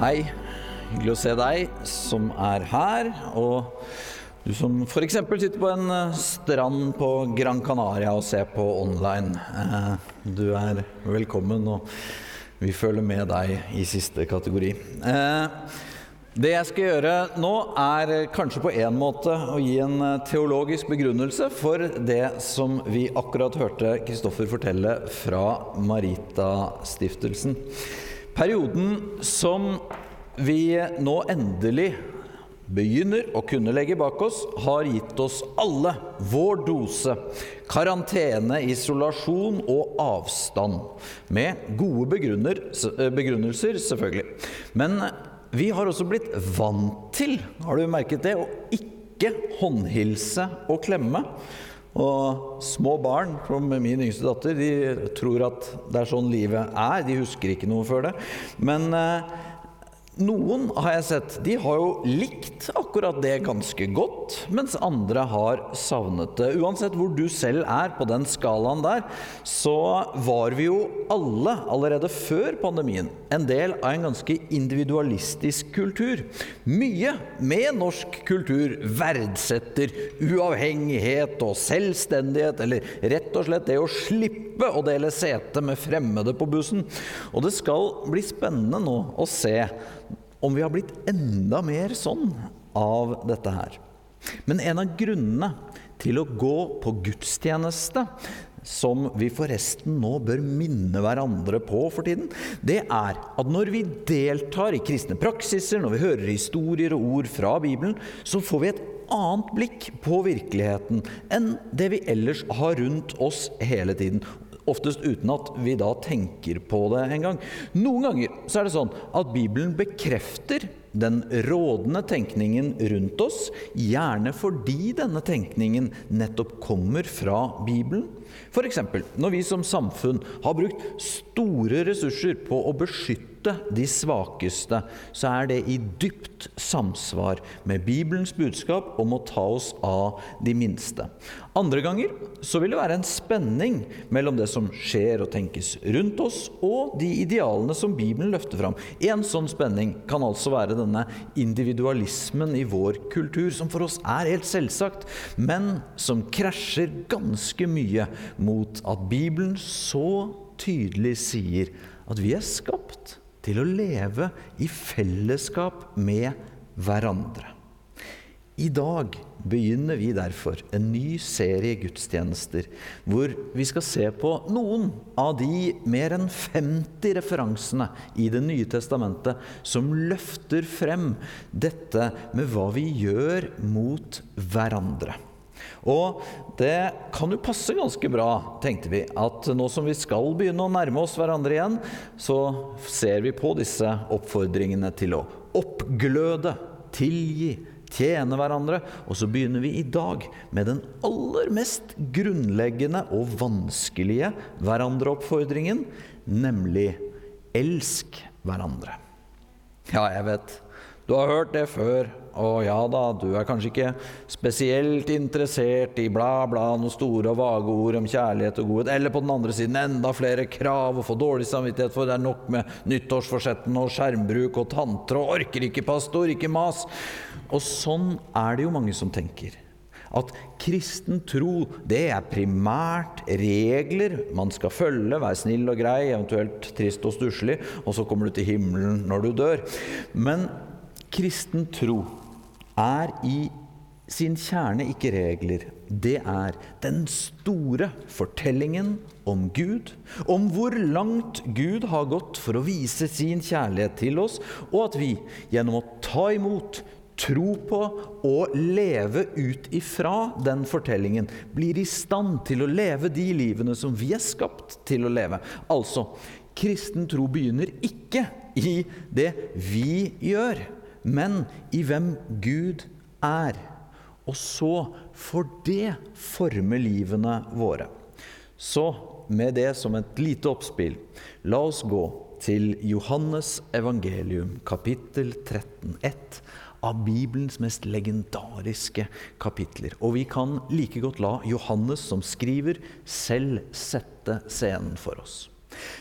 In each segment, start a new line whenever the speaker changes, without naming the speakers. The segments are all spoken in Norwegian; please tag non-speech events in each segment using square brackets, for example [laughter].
Hei. Hyggelig å se deg som er her. Og du som f.eks. sitter på en eh, strand på Gran Canaria og ser på online. Eh, du er velkommen, og vi følger med deg i siste kategori. Eh, det jeg skal gjøre nå, er kanskje på en måte å gi en teologisk begrunnelse for det som vi akkurat hørte Kristoffer fortelle fra Marita-stiftelsen. Perioden som vi nå endelig begynner å kunne legge bak oss, har gitt oss alle vår dose karantene, isolasjon og avstand. Med gode begrunnelser, selvfølgelig. Men vi har også blitt vant til, har du merket det, å ikke håndhilse og klemme. Og små barn, som min yngste datter, de tror at det er sånn livet er. De husker ikke noe før det. Men eh, noen har jeg sett, de har jo likt akkurat det ganske godt, mens andre har savnet det. Uansett hvor du selv er på den skalaen der, så var vi jo alle allerede før pandemien en del av en ganske individualistisk kultur. Mye med norsk kultur verdsetter uavhengighet og selvstendighet, eller rett og slett det å slippe å dele sete med fremmede på bussen. Og det skal bli spennende nå å se om vi har blitt enda mer sånn av dette her. Men en av grunnene til å gå på gudstjeneste, som vi forresten nå bør minne hverandre på for tiden, det er at når vi deltar i kristne praksiser, når vi hører historier og ord fra Bibelen, så får vi et annet blikk på virkeligheten enn det vi ellers har rundt oss hele tiden. Oftest uten at vi da tenker på det engang. Noen ganger så er det sånn at Bibelen bekrefter den rådende tenkningen rundt oss, gjerne fordi denne tenkningen nettopp kommer fra Bibelen. F.eks. når vi som samfunn har brukt store ressurser på å beskytte de svakeste, så er det i dypt samsvar med Bibelens budskap om å ta oss av de minste. Andre ganger så vil det være en spenning mellom det som skjer og tenkes rundt oss, og de idealene som Bibelen løfter fram. En sånn spenning kan altså være denne individualismen i vår kultur, som for oss er helt selvsagt, men som krasjer ganske mye mot at Bibelen så tydelig sier at vi er skapt til å leve i fellesskap med hverandre. I dag begynner vi derfor en ny serie gudstjenester hvor vi skal se på noen av de mer enn 50 referansene i Det nye testamentet som løfter frem dette med hva vi gjør mot hverandre. Og det kan jo passe ganske bra, tenkte vi, at nå som vi skal begynne å nærme oss hverandre igjen, så ser vi på disse oppfordringene til å oppgløde, tilgi, tjene hverandre. Og så begynner vi i dag med den aller mest grunnleggende og vanskelige hverandreoppfordringen, nemlig elsk hverandre. Ja, jeg vet. Du har hørt det før. Å ja da, du er kanskje ikke spesielt interessert i bla, bla, noen store og vage ord om kjærlighet og godhet. Eller på den andre siden enda flere krav og få dårlig samvittighet, for det er nok med nyttårsforsettene og skjermbruk og tanter og orker ikke pastor, ikke mas. Og sånn er det jo mange som tenker. At kristen tro, det er primært regler man skal følge, være snill og grei, eventuelt trist og stusslig, og så kommer du til himmelen når du dør. Men kristen tro er i sin kjerne ikke regler. Det er den store fortellingen om Gud, om hvor langt Gud har gått for å vise sin kjærlighet til oss, og at vi gjennom å ta imot, tro på og leve ut ifra den fortellingen blir i stand til å leve de livene som vi er skapt til å leve. Altså, kristen tro begynner ikke i det vi gjør men i hvem Gud er. Og så får det forme livene våre. Så med det som et lite oppspill, la oss gå til Johannes evangelium, kapittel 13, ett av Bibelens mest legendariske kapitler. Og vi kan like godt la Johannes, som skriver, selv sette scenen for oss.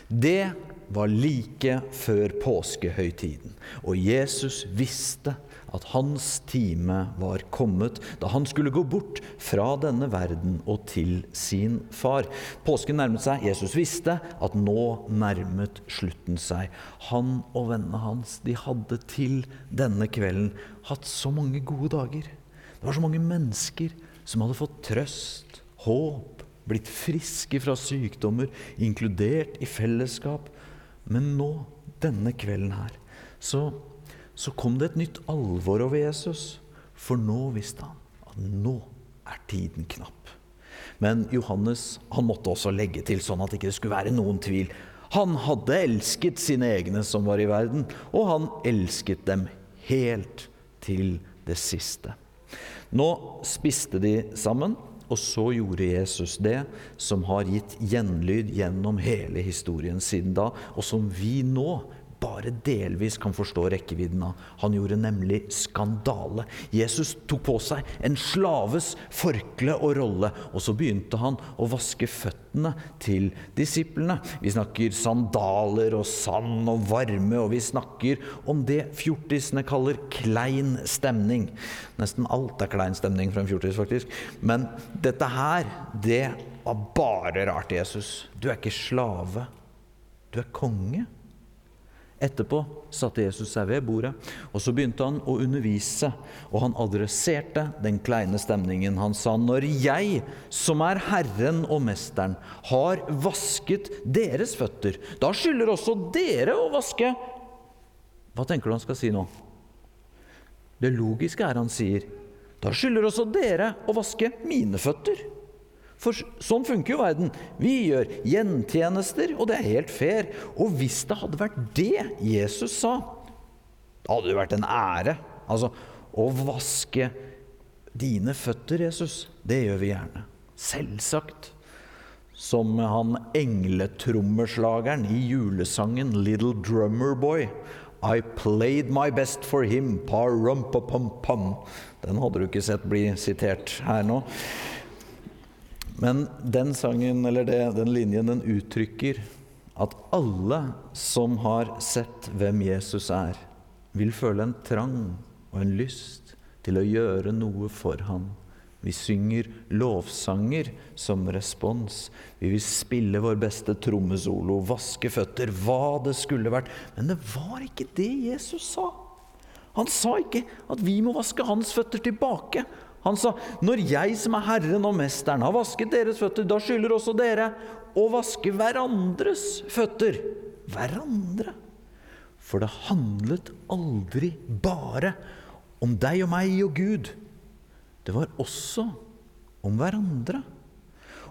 Det var like før påskehøytiden, og Jesus visste at hans time var kommet da han skulle gå bort fra denne verden og til sin far. Påsken nærmet seg. Jesus visste at nå nærmet slutten seg. Han og vennene hans de hadde til denne kvelden hatt så mange gode dager. Det var så mange mennesker som hadde fått trøst, håp, blitt friske fra sykdommer, inkludert i fellesskap men nå, denne kvelden her, så, så kom det et nytt alvor over Jesus. For nå visste han at nå er tiden knapp. Men Johannes han måtte også legge til, sånn at det ikke skulle være noen tvil. Han hadde elsket sine egne som var i verden, og han elsket dem helt til det siste. Nå spiste de sammen, og så gjorde Jesus det som har gitt gjenlyd gjennom hele historien siden da, og som vi nå bare delvis kan forstå rekkevidden av. Han gjorde nemlig skandale. Jesus tok på seg en slaves forkle og rolle, og så begynte han å vaske føttene til disiplene. Vi snakker sandaler og sand og varme, og vi snakker om det fjortisene kaller klein stemning. Nesten alt er klein stemning fra en fjortis, faktisk. Men dette her, det var bare rart, Jesus. Du er ikke slave. Du er konge. Etterpå satte Jesus seg ved bordet, og så begynte han å undervise. Og han adresserte den kleine stemningen. Han sa, 'Når jeg, som er Herren og Mesteren, har vasket deres føtter, da skylder også dere å vaske.' Hva tenker du han skal si nå? Det logiske er han sier, 'Da skylder også dere å vaske mine føtter.' For sånn funker jo verden. Vi gjør gjentjenester, og det er helt fair. Og hvis det hadde vært det Jesus sa, da hadde det vært en ære. Altså, å vaske dine føtter, Jesus, det gjør vi gjerne. Selvsagt. Som han engletrommeslageren i julesangen 'Little Drummer Boy'. I played my best for him, pa rumpa pum pum. Den hadde du ikke sett bli sitert her nå. Men den sangen, eller det, den linjen, den uttrykker at alle som har sett hvem Jesus er, vil føle en trang og en lyst til å gjøre noe for ham. Vi synger lovsanger som respons. Vi vil spille vår beste trommesolo, vaske føtter, hva det skulle vært. Men det var ikke det Jesus sa. Han sa ikke at vi må vaske hans føtter tilbake. Han sa, 'Når jeg som er Herren og Mesteren, har vasket deres føtter, da skylder også dere å vaske hverandres føtter.' Hverandre. For det handlet aldri bare om deg og meg og Gud. Det var også om hverandre.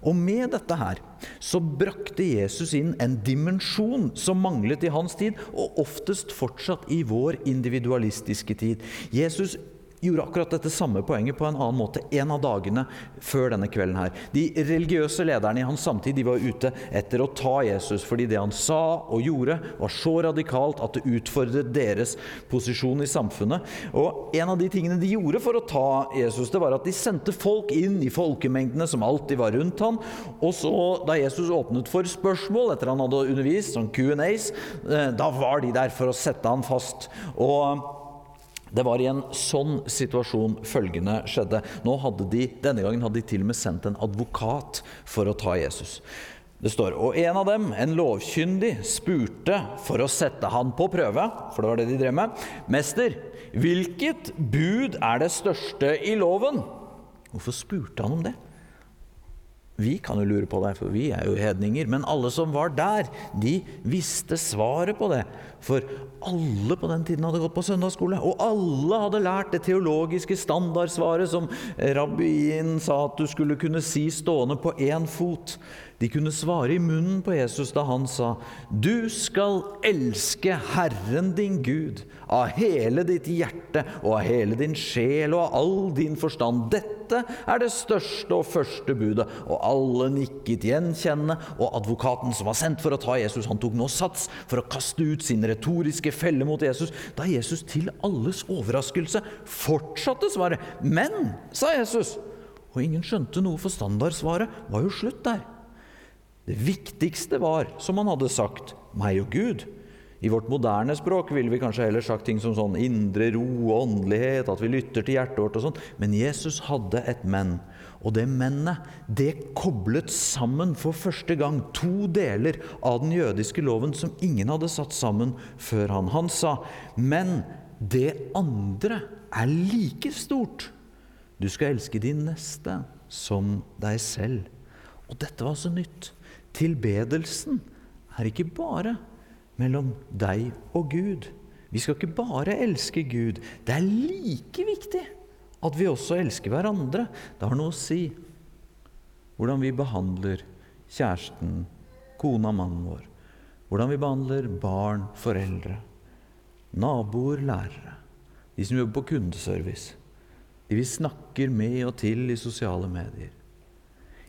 Og med dette her så brakte Jesus inn en dimensjon som manglet i hans tid, og oftest fortsatt i vår individualistiske tid. Jesus gjorde akkurat dette samme poenget på en annen måte en av dagene før denne kvelden. her. De religiøse lederne i hans samtid de var ute etter å ta Jesus fordi det han sa og gjorde, var så radikalt at det utfordret deres posisjon i samfunnet. Og En av de tingene de gjorde for å ta Jesus, det var at de sendte folk inn i folkemengdene som alltid var rundt ham. Og så, da Jesus åpnet for spørsmål etter han hadde undervist, sånn Q&As, eh, da var de der for å sette han fast. Og det var i en sånn situasjon følgende skjedde. Nå hadde de, Denne gangen hadde de til og med sendt en advokat for å ta Jesus. Det står Og en av dem, en lovkyndig, spurte for å sette han på prøve, for det var det de drev med, 'Mester, hvilket bud er det største i loven?' Hvorfor spurte han om det? Vi kan jo lure på det, for vi er jo hedninger. Men alle som var der, de visste svaret på det. For alle på den tiden hadde gått på søndagsskole. Og alle hadde lært det teologiske standardsvaret som rabbien sa at du skulle kunne si stående på én fot. De kunne svare i munnen på Jesus da han sa, 'Du skal elske Herren din Gud av hele ditt hjerte og av hele din sjel og av all din forstand.' Dette er det største og første budet. Og alle nikket gjenkjennende, og advokaten som var sendt for å ta Jesus, han tok nå sats for å kaste ut sin retoriske felle mot Jesus, da Jesus til alles overraskelse fortsatte svaret. 'Men', sa Jesus. Og ingen skjønte noe, for standardsvaret var jo slutt der. Det viktigste var, som han hadde sagt, meg og Gud. I vårt moderne språk ville vi kanskje heller sagt ting som sånn indre ro og åndelighet, at vi lytter til hjertet vårt og sånn. Men Jesus hadde et men. Og det mennet, det koblet sammen for første gang to deler av den jødiske loven som ingen hadde satt sammen før han. Han sa, men det andre er like stort. Du skal elske din neste som deg selv. Og dette var så nytt. Tilbedelsen er ikke bare mellom deg og Gud. Vi skal ikke bare elske Gud. Det er like viktig at vi også elsker hverandre. Det har noe å si hvordan vi behandler kjæresten, kona, mannen vår. Hvordan vi behandler barn, foreldre, naboer, lærere. De som jobber på kundeservice. De vi snakker med og til i sosiale medier.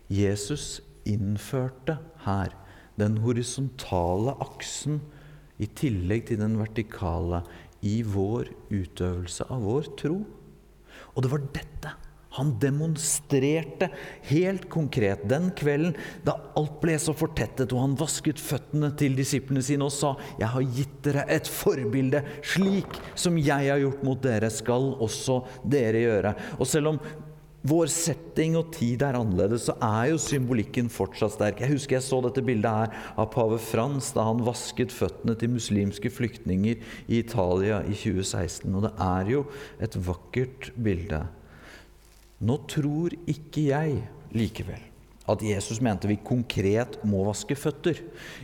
Jesus innførte her den horisontale aksen i tillegg til den vertikale i vår utøvelse av vår tro. Og det var dette han demonstrerte helt konkret den kvelden da alt ble så fortettet, og han vasket føttene til disiplene sine og sa, 'Jeg har gitt dere et forbilde. Slik som jeg har gjort mot dere, skal også dere gjøre.' Og selv om vår setting og tid er annerledes, så er jo symbolikken fortsatt sterk. Jeg husker jeg så dette bildet her av pave Frans da han vasket føttene til muslimske flyktninger i Italia i 2016. Og det er jo et vakkert bilde. Nå tror ikke jeg likevel at Jesus mente vi konkret må vaske føtter.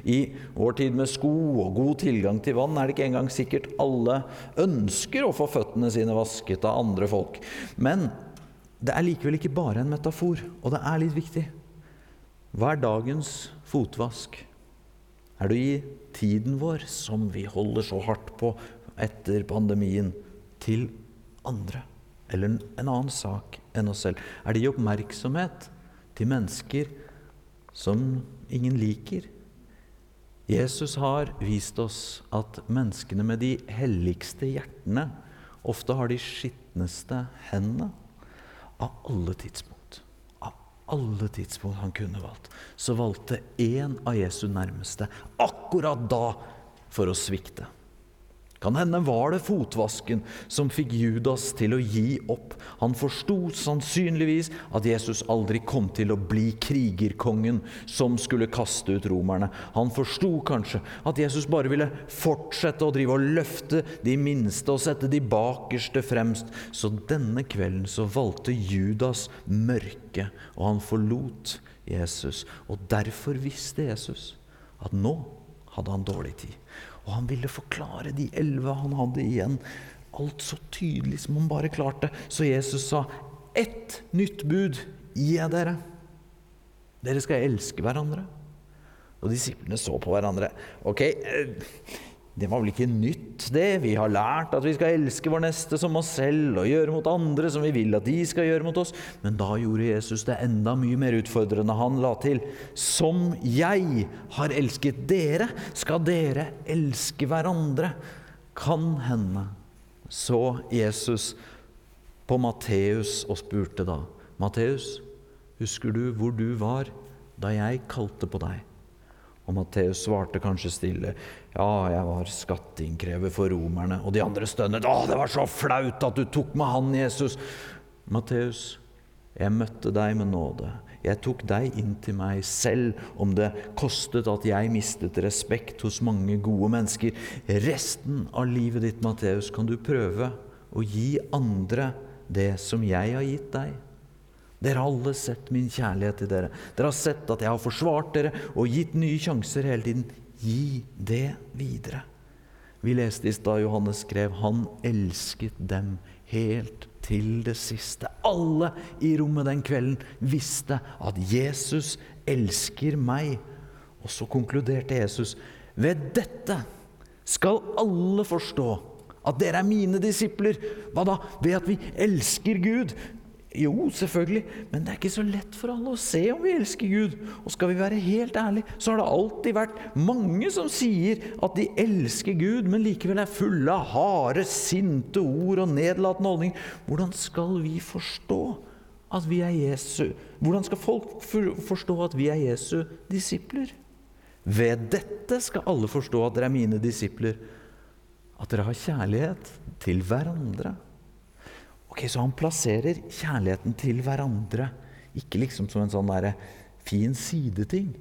I vår tid med sko og god tilgang til vann er det ikke engang sikkert alle ønsker å få føttene sine vasket av andre folk. Men det er likevel ikke bare en metafor, og det er litt viktig. Hva er dagens fotvask? Er det å gi tiden vår, som vi holder så hardt på etter pandemien, til andre? eller en annen sak enn oss selv? Er det å gi oppmerksomhet til mennesker som ingen liker? Jesus har vist oss at menneskene med de helligste hjertene ofte har de skitneste hendene. Av alle tidspunkt, av alle tidspunkt han kunne valgt, så valgte én av Jesu nærmeste akkurat da for å svikte. Kan hende var det fotvasken som fikk Judas til å gi opp. Han forsto sannsynligvis at Jesus aldri kom til å bli krigerkongen som skulle kaste ut romerne. Han forsto kanskje at Jesus bare ville fortsette å drive og løfte de minste og sette de bakerste fremst. Så denne kvelden så valgte Judas mørket, og han forlot Jesus. Og derfor visste Jesus at nå hadde han dårlig tid. Og han ville forklare de elleve han hadde igjen, alt så tydelig som han bare klarte. Så Jesus sa, 'Ett nytt bud gir jeg dere.' Dere skal elske hverandre. Og disiplene så på hverandre. Ok, eh, det var vel ikke nytt, det. Vi har lært at vi skal elske vår neste som oss selv og gjøre mot andre som vi vil at de skal gjøre mot oss. Men da gjorde Jesus det enda mye mer utfordrende. Han la til Som jeg har elsket dere, skal dere elske hverandre. Kan hende så Jesus på Matteus og spurte da Matteus, husker du hvor du var da jeg kalte på deg? Og Matteus svarte kanskje stille. Ja, jeg var skatteinnkrever for romerne. Og de andre stønnet. Å, det var så flaut at du tok med han, Jesus. Matteus, jeg møtte deg med nåde. Jeg tok deg inn til meg selv om det kostet at jeg mistet respekt hos mange gode mennesker. Resten av livet ditt, Matteus, kan du prøve å gi andre det som jeg har gitt deg. Dere har alle sett min kjærlighet til dere. Dere har sett at jeg har forsvart dere og gitt nye sjanser hele tiden. Gi det videre. Vi leste i stad Johannes skrev han elsket dem helt til det siste. Alle i rommet den kvelden visste at Jesus elsker meg. Og så konkluderte Jesus ved dette skal alle forstå at dere er mine disipler. Hva da? Ved at vi elsker Gud. Jo, selvfølgelig, men det er ikke så lett for alle å se om vi elsker Gud. Og skal vi være helt ærlige, så har det alltid vært mange som sier at de elsker Gud, men likevel er fulle av harde, sinte ord og nedlatende holdninger. Hvordan skal vi forstå at vi er Jesu Hvordan skal folk forstå at vi er Jesu disipler? Ved dette skal alle forstå at dere er mine disipler, at dere har kjærlighet til hverandre. Ok, Så han plasserer kjærligheten til hverandre ikke liksom som en sånn der fin sideting,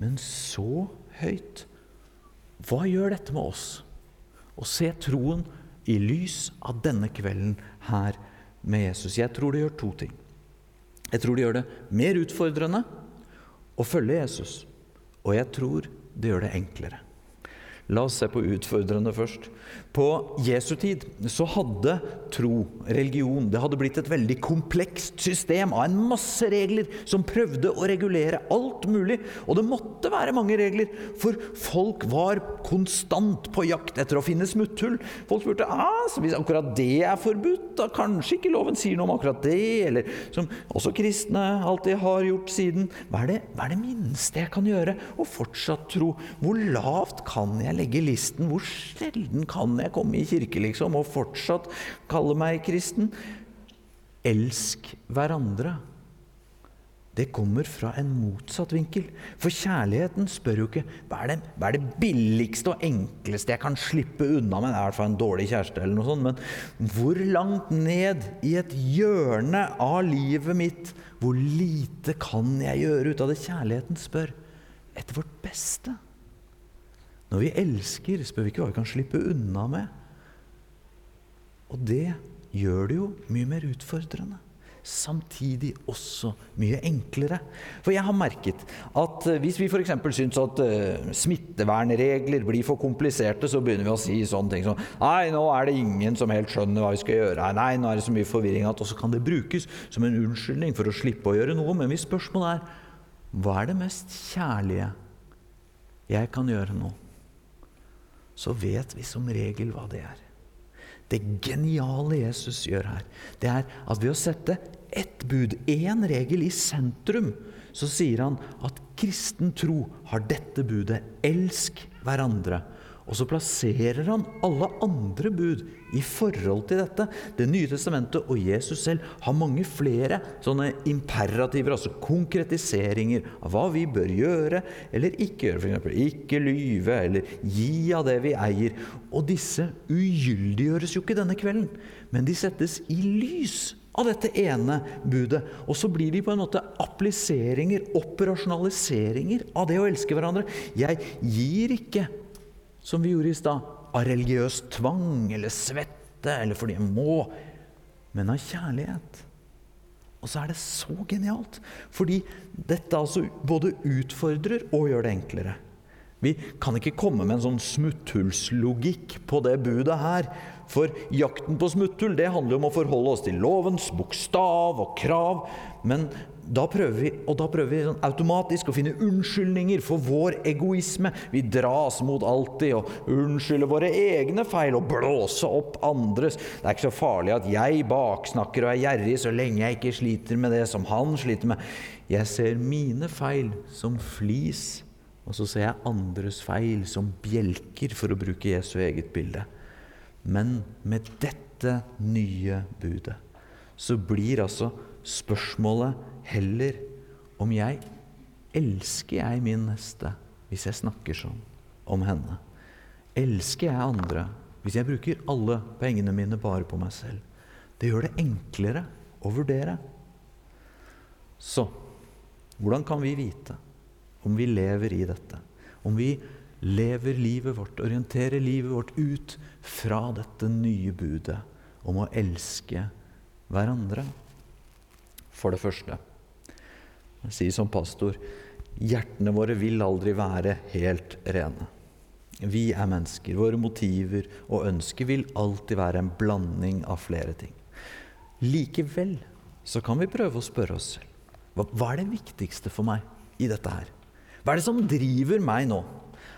men så høyt. Hva gjør dette med oss? Å se troen i lys av denne kvelden her med Jesus. Jeg tror det gjør to ting. Jeg tror det gjør det mer utfordrende å følge Jesus. Og jeg tror det gjør det enklere. La oss se på utfordrende først. På Jesu tid så hadde tro, religion, det hadde blitt et veldig komplekst system av en masse regler som prøvde å regulere alt mulig. Og det måtte være mange regler, for folk var konstant på jakt etter å finne smutthull. Folk spurte ah, så hvis akkurat det er forbudt, da kanskje ikke loven sier noe om akkurat det. Eller som også kristne alltid har gjort siden. Hva er det, hva er det minste jeg kan gjøre? Og fortsatt tro. Hvor lavt kan jeg legge listen? Hvor sjelden kan jeg komme i kirke, liksom, og fortsatt kalle meg kristen? Elsk hverandre. Det kommer fra en motsatt vinkel. For kjærligheten spør jo ikke hva er, det, hva er det billigste og enkleste jeg kan slippe unna med. Det er i hvert fall en dårlig kjæreste, eller noe sånt. Men hvor langt ned i et hjørne av livet mitt, hvor lite kan jeg gjøre ut av det kjærligheten spør? Etter vårt beste. Når vi elsker, spør vi ikke hva vi kan slippe unna med. Og det gjør det jo mye mer utfordrende. Samtidig også mye enklere. For jeg har merket at eh, hvis vi f.eks. syns at uh, smittevernregler blir for kompliserte, så begynner vi å si sånne ting som Nei, nå er det ingen som helt skjønner hva vi skal gjøre. Nei, nå er det så mye forvirring at også kan det brukes som en unnskyldning for å slippe å gjøre noe. Men hvis spørsmålet er hva er det mest kjærlige jeg kan gjøre nå? Så vet vi som regel hva det er. Det geniale Jesus gjør her, det er at ved å sette ett bud, én regel, i sentrum, så sier han at kristen tro har dette budet elsk hverandre. Og så plasserer han alle andre bud i forhold til dette. Det nye testamentet og Jesus selv har mange flere sånne imperativer, altså konkretiseringer av hva vi bør gjøre eller ikke gjøre. F.eks. ikke lyve eller gi av det vi eier. Og disse ugyldiggjøres jo ikke denne kvelden, men de settes i lys av dette ene budet. Og så blir de på en måte appliseringer, operasjonaliseringer av det å elske hverandre. Jeg gir ikke som vi gjorde i stad, av religiøs tvang eller svette eller fordi jeg må, men av kjærlighet. Og så er det så genialt, fordi dette altså både utfordrer og gjør det enklere. Vi kan ikke komme med en sånn smutthullslogikk på det budet her. For jakten på smutthull det handler om å forholde oss til lovens bokstav og krav. Men da prøver vi, og da prøver vi sånn automatisk å finne unnskyldninger for vår egoisme. Vi dras mot alltid og unnskylder våre egne feil og blåser opp andres. Det er ikke så farlig at jeg baksnakker og er gjerrig så lenge jeg ikke sliter med det som han sliter med. Jeg ser mine feil som flis, og så ser jeg andres feil som bjelker, for å bruke Jesu eget bilde. Men med dette nye budet så blir altså spørsmålet heller om jeg elsker jeg min neste hvis jeg snakker sånn om henne. Elsker jeg andre hvis jeg bruker alle pengene mine bare på meg selv? Det gjør det enklere å vurdere. Så hvordan kan vi vite om vi lever i dette? Om vi lever livet vårt, orienterer livet vårt ut fra dette nye budet om å elske hverandre? For det første jeg sier som pastor hjertene våre vil aldri være helt rene. Vi er mennesker. Våre motiver og ønsker vil alltid være en blanding av flere ting. Likevel så kan vi prøve å spørre oss selv hva, hva er det viktigste for meg i dette her? Hva er det som driver meg nå?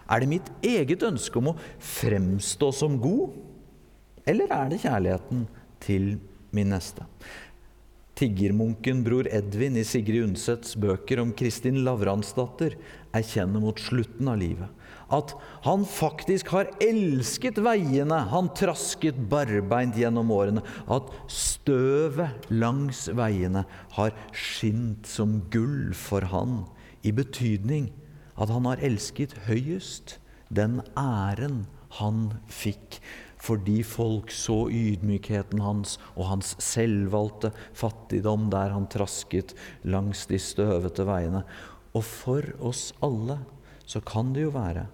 Er det mitt eget ønske om å fremstå som god, eller er det kjærligheten til min neste? tiggermunken bror Edvin i Sigrid Undsets bøker om Kristin Lavransdatter erkjenner mot slutten av livet. At han faktisk har elsket veiene han trasket barbeint gjennom årene. At støvet langs veiene har skint som gull for han. I betydning at han har elsket høyest den æren han fikk fordi folk så ydmykheten hans og hans selvvalgte fattigdom der han trasket langs de støvete veiene. Og for oss alle så kan det jo være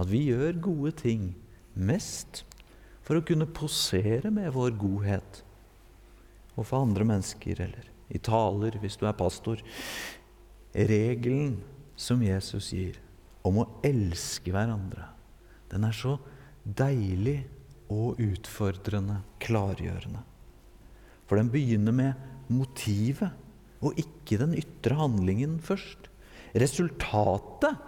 at vi gjør gode ting mest for å kunne posere med vår godhet overfor andre mennesker, eller i taler hvis du er pastor. Regelen som Jesus gir om å elske hverandre, den er så deilig og utfordrende, klargjørende. For den begynner med motivet, og ikke den ytre handlingen først. Resultatet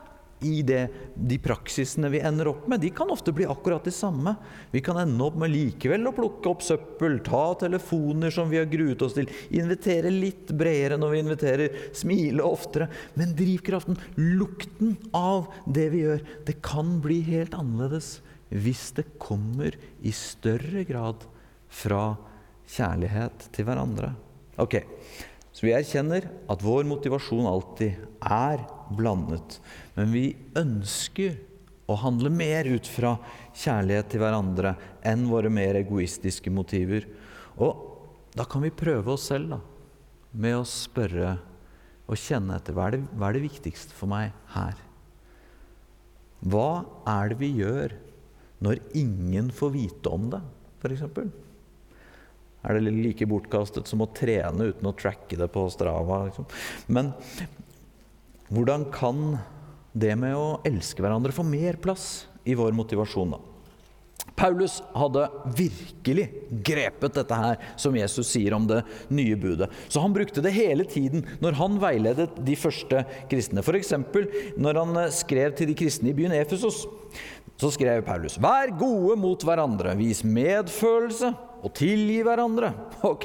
i det, de praksisene vi ender opp med, de kan ofte bli akkurat de samme. Vi kan ende opp med likevel å plukke opp søppel, ta telefoner som vi har gruet oss til, invitere litt bredere når vi inviterer, smile oftere. Men drivkraften, lukten av det vi gjør, det kan bli helt annerledes hvis det kommer i større grad fra kjærlighet til hverandre. Ok, Så vi erkjenner at vår motivasjon alltid er blandet. Men vi ønsker å handle mer ut fra kjærlighet til hverandre enn våre mer egoistiske motiver. Og da kan vi prøve oss selv da, med å spørre og kjenne etter hva er, det, hva er det viktigste for meg her? Hva er det vi gjør når ingen får vite om det, f.eks.? Er det like bortkastet som å trene uten å tracke det på Strava? Liksom? Men hvordan kan det med å elske hverandre få mer plass i vår motivasjon, da? Paulus hadde virkelig grepet dette her som Jesus sier om det nye budet. Så han brukte det hele tiden når han veiledet de første kristne. F.eks. når han skrev til de kristne i byen Efesos. Så skrev Paulus.: Vær gode mot hverandre, vis medfølelse og tilgi hverandre. [laughs] Ok,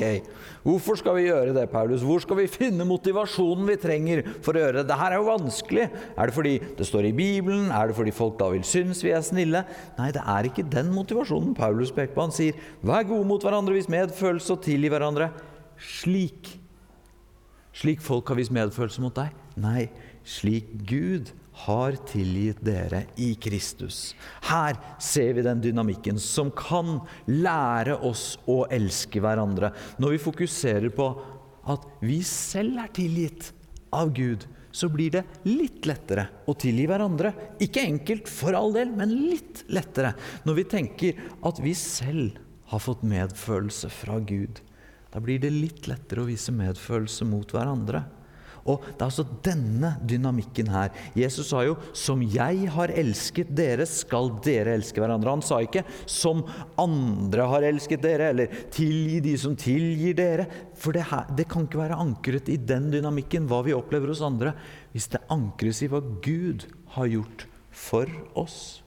hvorfor skal vi gjøre det, Paulus? Hvor skal vi finne motivasjonen vi trenger for å gjøre det? Dette er jo vanskelig. Er det fordi det står i Bibelen? Er det fordi folk da vil synes vi er snille? Nei, det er ikke den motivasjonen Paulus peker på. Han sier, vær gode mot hverandre, vis medfølelse og tilgi hverandre. Slik. Slik folk har vist medfølelse mot deg? Nei, slik Gud har tilgitt dere i Kristus. Her ser vi den dynamikken som kan lære oss å elske hverandre. Når vi fokuserer på at vi selv er tilgitt av Gud, så blir det litt lettere å tilgi hverandre. Ikke enkelt, for all del, men litt lettere når vi tenker at vi selv har fått medfølelse fra Gud. Da blir det litt lettere å vise medfølelse mot hverandre. Og det er altså denne dynamikken her. Jesus sa jo 'Som jeg har elsket dere, skal dere elske hverandre'. Han sa ikke 'som andre har elsket dere', eller 'tilgi de som tilgir dere'. For det, her, det kan ikke være ankret i den dynamikken, hva vi opplever hos andre, hvis det ankres i hva Gud har gjort for oss.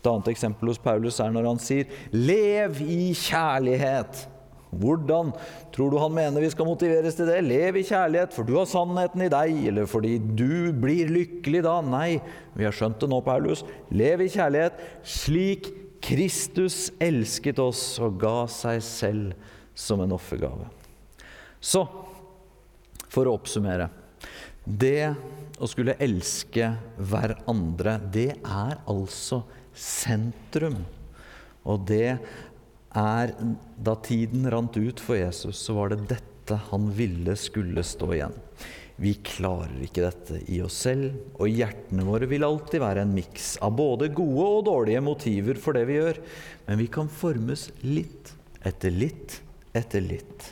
Et annet eksempel hos Paulus er når han sier 'lev i kjærlighet'. Hvordan tror du han mener vi skal motiveres til det? Lev i kjærlighet, for du har sannheten i deg, eller fordi du blir lykkelig da? Nei, vi har skjønt det nå, Paulus. Lev i kjærlighet slik Kristus elsket oss og ga seg selv som en offergave. Så, for å oppsummere Det å skulle elske hverandre, det er altså sentrum. Og det er Da tiden rant ut for Jesus, så var det dette han ville skulle stå igjen. Vi klarer ikke dette i oss selv, og hjertene våre vil alltid være en miks av både gode og dårlige motiver for det vi gjør, men vi kan formes litt etter litt etter litt.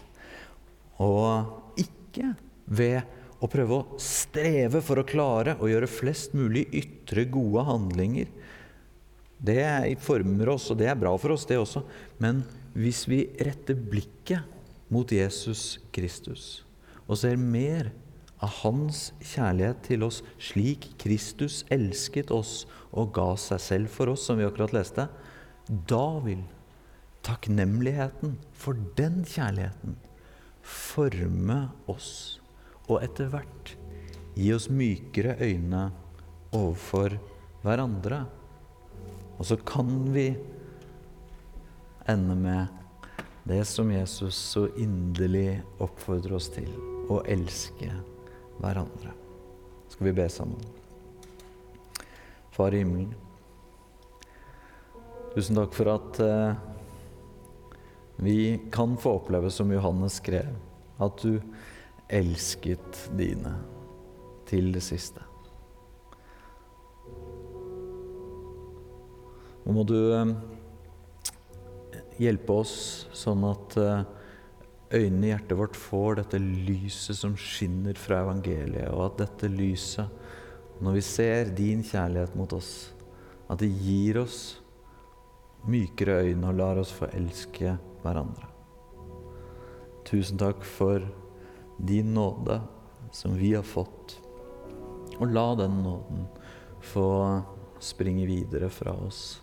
Og ikke ved å prøve å streve for å klare å gjøre flest mulig ytre gode handlinger, det former oss, og det er bra for oss, det også. Men hvis vi retter blikket mot Jesus Kristus og ser mer av hans kjærlighet til oss slik Kristus elsket oss og ga seg selv for oss, som vi akkurat leste, da vil takknemligheten for den kjærligheten forme oss, og etter hvert gi oss mykere øyne overfor hverandre. Og så kan vi ende med det som Jesus så inderlig oppfordrer oss til å elske hverandre. Skal vi be sammen? Far i himmelen. Tusen takk for at eh, vi kan få oppleve, som Johannes skrev, at du elsket dine til det siste. Nå må du eh, hjelpe oss sånn at eh, øynene i hjertet vårt får dette lyset som skinner fra evangeliet, og at dette lyset, når vi ser din kjærlighet mot oss, at det gir oss mykere øyne og lar oss få elske hverandre. Tusen takk for din nåde som vi har fått, og la den nåden få springe videre fra oss